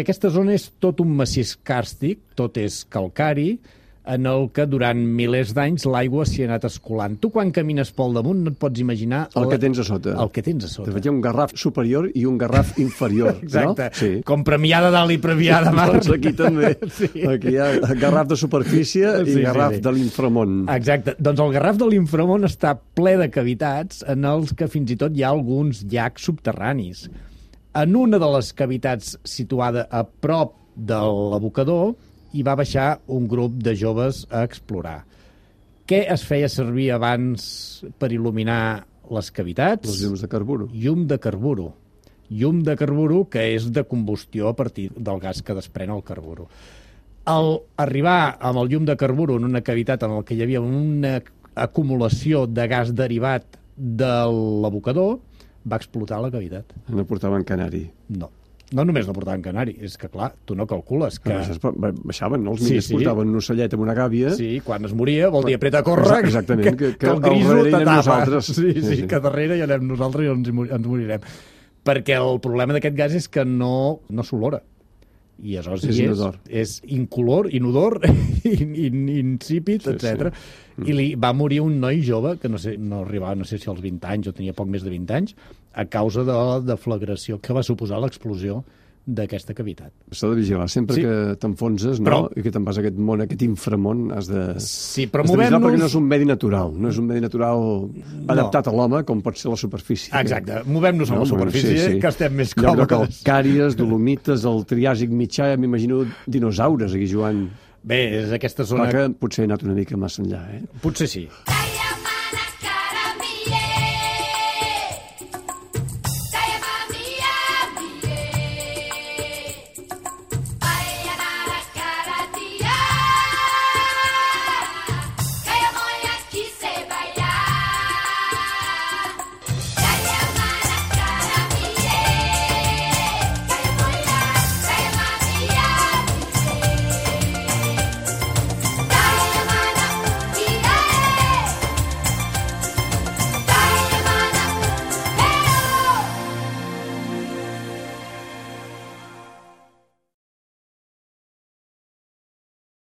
Aquesta zona és tot un massís càrstic, tot és calcari, en el que durant milers d'anys l'aigua s'hi ha anat escolant. Tu quan camines pel damunt no et pots imaginar... El que tens a sota. El que tens a De sota. fet, hi ha un garraf superior i un garraf inferior, Exacte. no? Sí. Com premià de dalt i premià de mar. Doncs aquí també. Sí. Aquí hi ha garraf de superfície Sí, i sí, garraf sí. de l'inframont. Exacte. Doncs el garraf de l'inframont està ple de cavitats en els que fins i tot hi ha alguns llacs subterranis. En una de les cavitats situada a prop de l'abocador hi va baixar un grup de joves a explorar. Què es feia servir abans per il·luminar les cavitats? Els llums de carburo. llum de carburo. Llum de carburo que és de combustió a partir del gas que desprèn el carburo. Al arribar amb el llum de carburo en una cavitat en el que hi havia una acumulació de gas derivat de l'abocador, va explotar la cavitat. No portaven canari. No. No només no portaven canari, és que, clar, tu no calcules que... Que... Ba- Baixaven, no? Els Sí, miners sí. portaven un ocellet amb una gàbia. Sí, quan es moria vol dir apreta a córrer, Exactament, que- que el al griso darrere hi anem t'atapa. nosaltres. Sí, sí, Sí, sí, sí. que darrere hi anem nosaltres i ens, ens morirem. Perquè el problema d'aquest gas és que no, no s'olora. I aleshores És inodor. és incolor, inodor, in, in, insípid, Sí, etc. sí. I li va morir un noi jove, que no, sé, no arribava, no sé si als 20 anys o tenia poc més de 20 anys, a causa de la deflagració que va suposar l'explosió d'aquesta cavitat. S'ha de vigilar. Sempre Sí. que t'enfonses no? Però- i que te'n vas a aquest món, a aquest inframont, has de... Sí, però has de vigilar perquè no és un medi natural. No és un medi natural adaptat a l'home, com pot ser la superfície. Exacte, movem-nos a la superfície, que estem més Lloc de còmodes. calcàries, dolomites, el triàsic mitjà, ja m'imagino dinosaures aquí, Joan. Bé, és aquesta Clar zona... que potser he anat una mica massa enllà, eh? Potser sí.